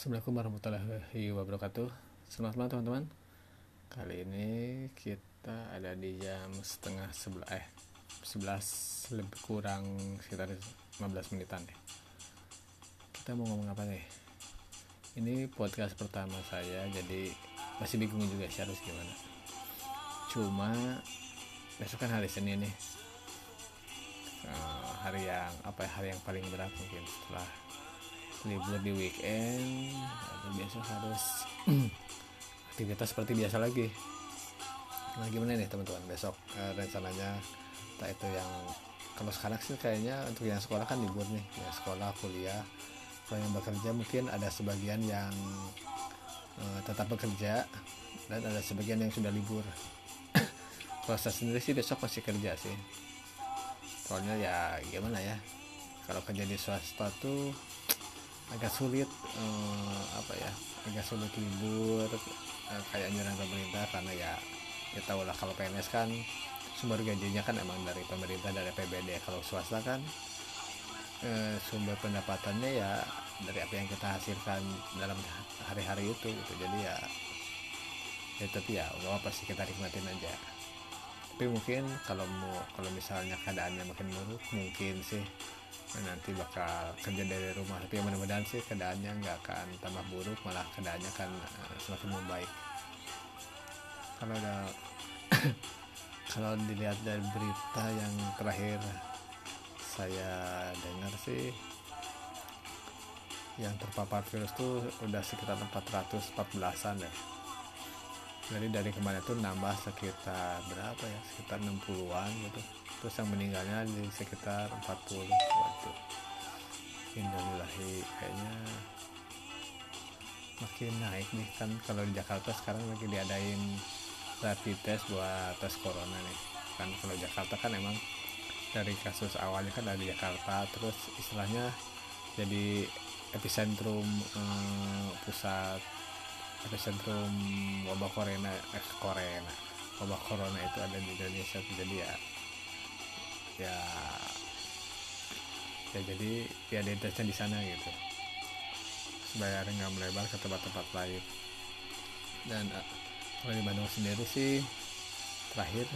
Assalamualaikum warahmatullahi wabarakatuh. Selamat malam teman-teman. Kali ini kita ada di jam setengah sebelah Eh 11 lebih kurang sekitar 15 menitan deh. Kita mau ngomong apa nih? Ini podcast pertama saya Jadi masih bingung juga sih harus gimana. Cuma Besok kan hari Senin nih. Eh, hari yang apa ya hari yang paling berat mungkin setelah libur di weekend lalu besok harus aktivitas seperti biasa lagi. Nah gimana nih teman-teman? Besok eh, rencananya entah itu yang kalau sekarang sih kayaknya untuk yang sekolah kan libur nih. Ya sekolah kuliah. Kalau yang bekerja mungkin ada sebagian yang eh, tetap bekerja dan ada sebagian yang sudah libur. Kalau saya sendiri sih besok masih kerja sih. Soalnya ya gimana ya? Kalau kerja di swasta tuh agak sulit eh, apa ya agak sulit libur eh, kayak anjuran pemerintah karena ya ya tau lah kalau PNS kan sumber gajinya kan emang dari pemerintah dari PBD kalau swasta kan eh, sumber pendapatannya ya dari apa yang kita hasilkan dalam hari-hari itu gitu. Jadi ya ya tapi ya nggak apa sih kita nikmatin aja. Tapi mungkin kalau mau kalau misalnya keadaannya makin buruk mungkin sih nanti bakal kerja dari rumah. Tapi mudah-mudahan sih keadaannya nggak akan tambah buruk malah keadaannya akan uh, semakin membaik. Kalau ada kalau dilihat dari berita yang terakhir saya dengar sih yang terpapar virus tuh udah sekitar 414an ya jadi dari kemarin tuh nambah sekitar berapa ya? Sekitar 60-an gitu. Terus yang meninggalnya di sekitar 40 waktu Innalillahi kayaknya makin naik nih kan. Kalau di Jakarta sekarang lagi diadain rapid test buat tes corona nih. Kan kalau Jakarta kan emang dari kasus awalnya kan dari Jakarta terus istilahnya jadi epicentrum eh, pusat epicentrum wabah corona eh, corona. Wabah corona itu ada di Indonesia jadi ya ya ya jadi ya intensnya di sana gitu. Supaya nggak melebar ke tempat-tempat lain. Dan uh, kalau di Bandung sendiri sih terakhir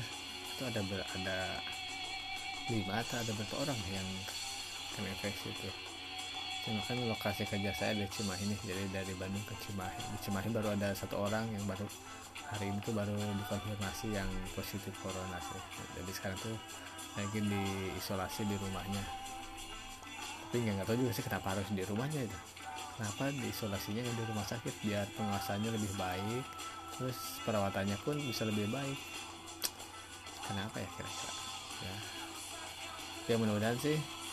itu ada ber, ada lima atau ada berapa orang yang kena infeksi itu cuma kan lokasi kerja saya di Cimahi nih jadi dari Bandung ke Cimahi. Di Cimahi baru ada satu orang yang baru hari ini tuh baru dikonfirmasi yang positif corona sih. Jadi sekarang tuh lagi diisolasi di rumahnya. Tapi nggak tahu juga sih kenapa harus di rumahnya itu. Kenapa diisolasinya di rumah sakit? Biar pengawasannya lebih baik terus perawatannya pun bisa lebih baik. Kenapa ya kira-kira? Ya. Ya mudah-mudahan sih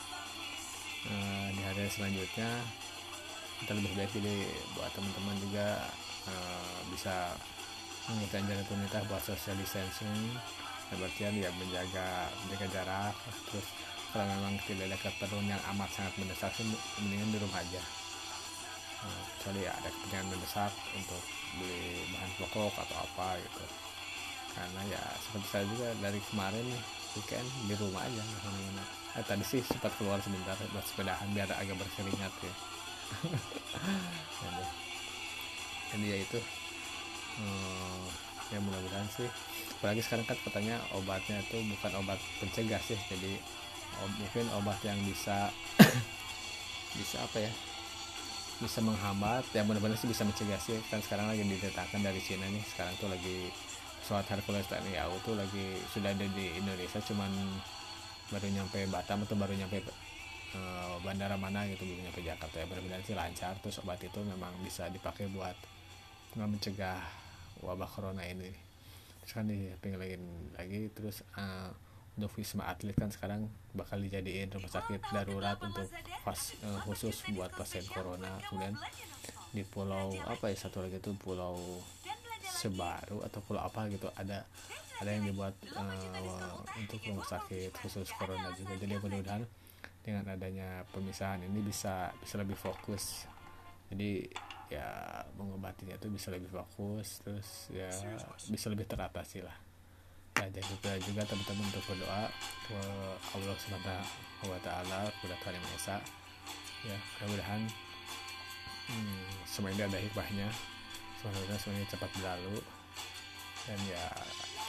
uh, di hari selanjutnya kita lebih baik jadi buat teman-teman juga uh, bisa mengikuti anjuran pemerintah buat social distancing. Artian ya menjaga menjaga jarak terus kalau memang tidak ada keperluan yang amat sangat mendesak sih mendingan di rumah aja. Nah, kecuali ya ada kepentingan mendesak untuk beli bahan pokok atau apa gitu. Karena ya seperti saya juga dari kemarin weekend di rumah aja ke mana-mana eh, tadi sih sempat keluar sebentar buat sepedahan biar agak berkeringat ya. Jadi, ya itu. Hmm, ya mudah-mudahan sih. Apalagi sekarang kan katanya obatnya itu bukan obat pencegah sih jadi ob, mungkin obat yang bisa bisa apa ya bisa menghambat yang benar-benar sih bisa mencegah sih. Kan sekarang lagi diletakkan dari Cina nih sekarang tuh lagi pesawat Hercules TNI AU tuh lagi sudah ada di Indonesia cuman baru nyampe Batam atau baru nyampe uh, bandara mana gitu belum nyampe Jakarta. Ya benar-benar sih lancar terus obat itu memang bisa dipakai buat mencegah wabah corona ini. Terus kan dipingin lagi terus uh, untuk wisma atlet kan sekarang bakal dijadiin rumah sakit darurat untuk pas uh, khusus buat pasien corona. Kemudian di pulau apa ya satu lagi itu pulau Sebaru atau pulau apa gitu ada ada yang dibuat uh, untuk rumah sakit khusus corona juga. Jadi mudah-mudahan dengan adanya pemisahan ini bisa bisa lebih fokus. Jadi ya mengobatinya itu bisa lebih fokus terus ya bisa lebih teratasi lah. Nah jangan lupa juga teman-teman untuk berdoa ke Allah Subhanahu wa taala kepada Tuhan Yang Maha Esa. Ya mudah-mudahan hmm, semua ini ada hikmahnya semuanya cepat berlalu. Dan ya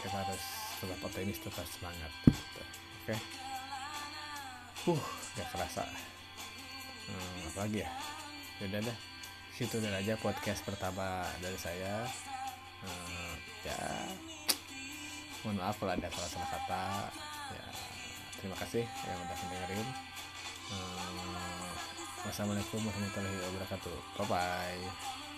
kita harus tetap optimis tetap semangat gitu. oke? Okay? uh gak kerasa. Hmm, apa lagi ya? Udah deh. Situ dan aja podcast pertama dari saya. Hmm, ya mohon maaf kalau ada salah-salah kata. Ya terima kasih yang udah mendengarin. Hmm, wassalamualaikum warahmatullahi wabarakatuh. Bye bye